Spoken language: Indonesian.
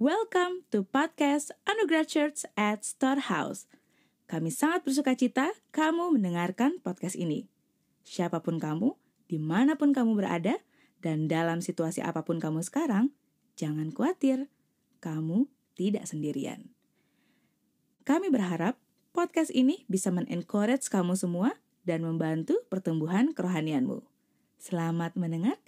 Welcome to podcast Anugerah Church at Storehouse. Kami sangat bersuka cita kamu mendengarkan podcast ini. Siapa pun kamu, di mana pun kamu berada, dan dalam situasi apa pun kamu sekarang, jangan khawatir, kamu tidak sendirian. Kami berharap podcast ini bisa men-encourage kamu semua dan membantu pertumbuhan kerohanianmu. Selamat mendengar.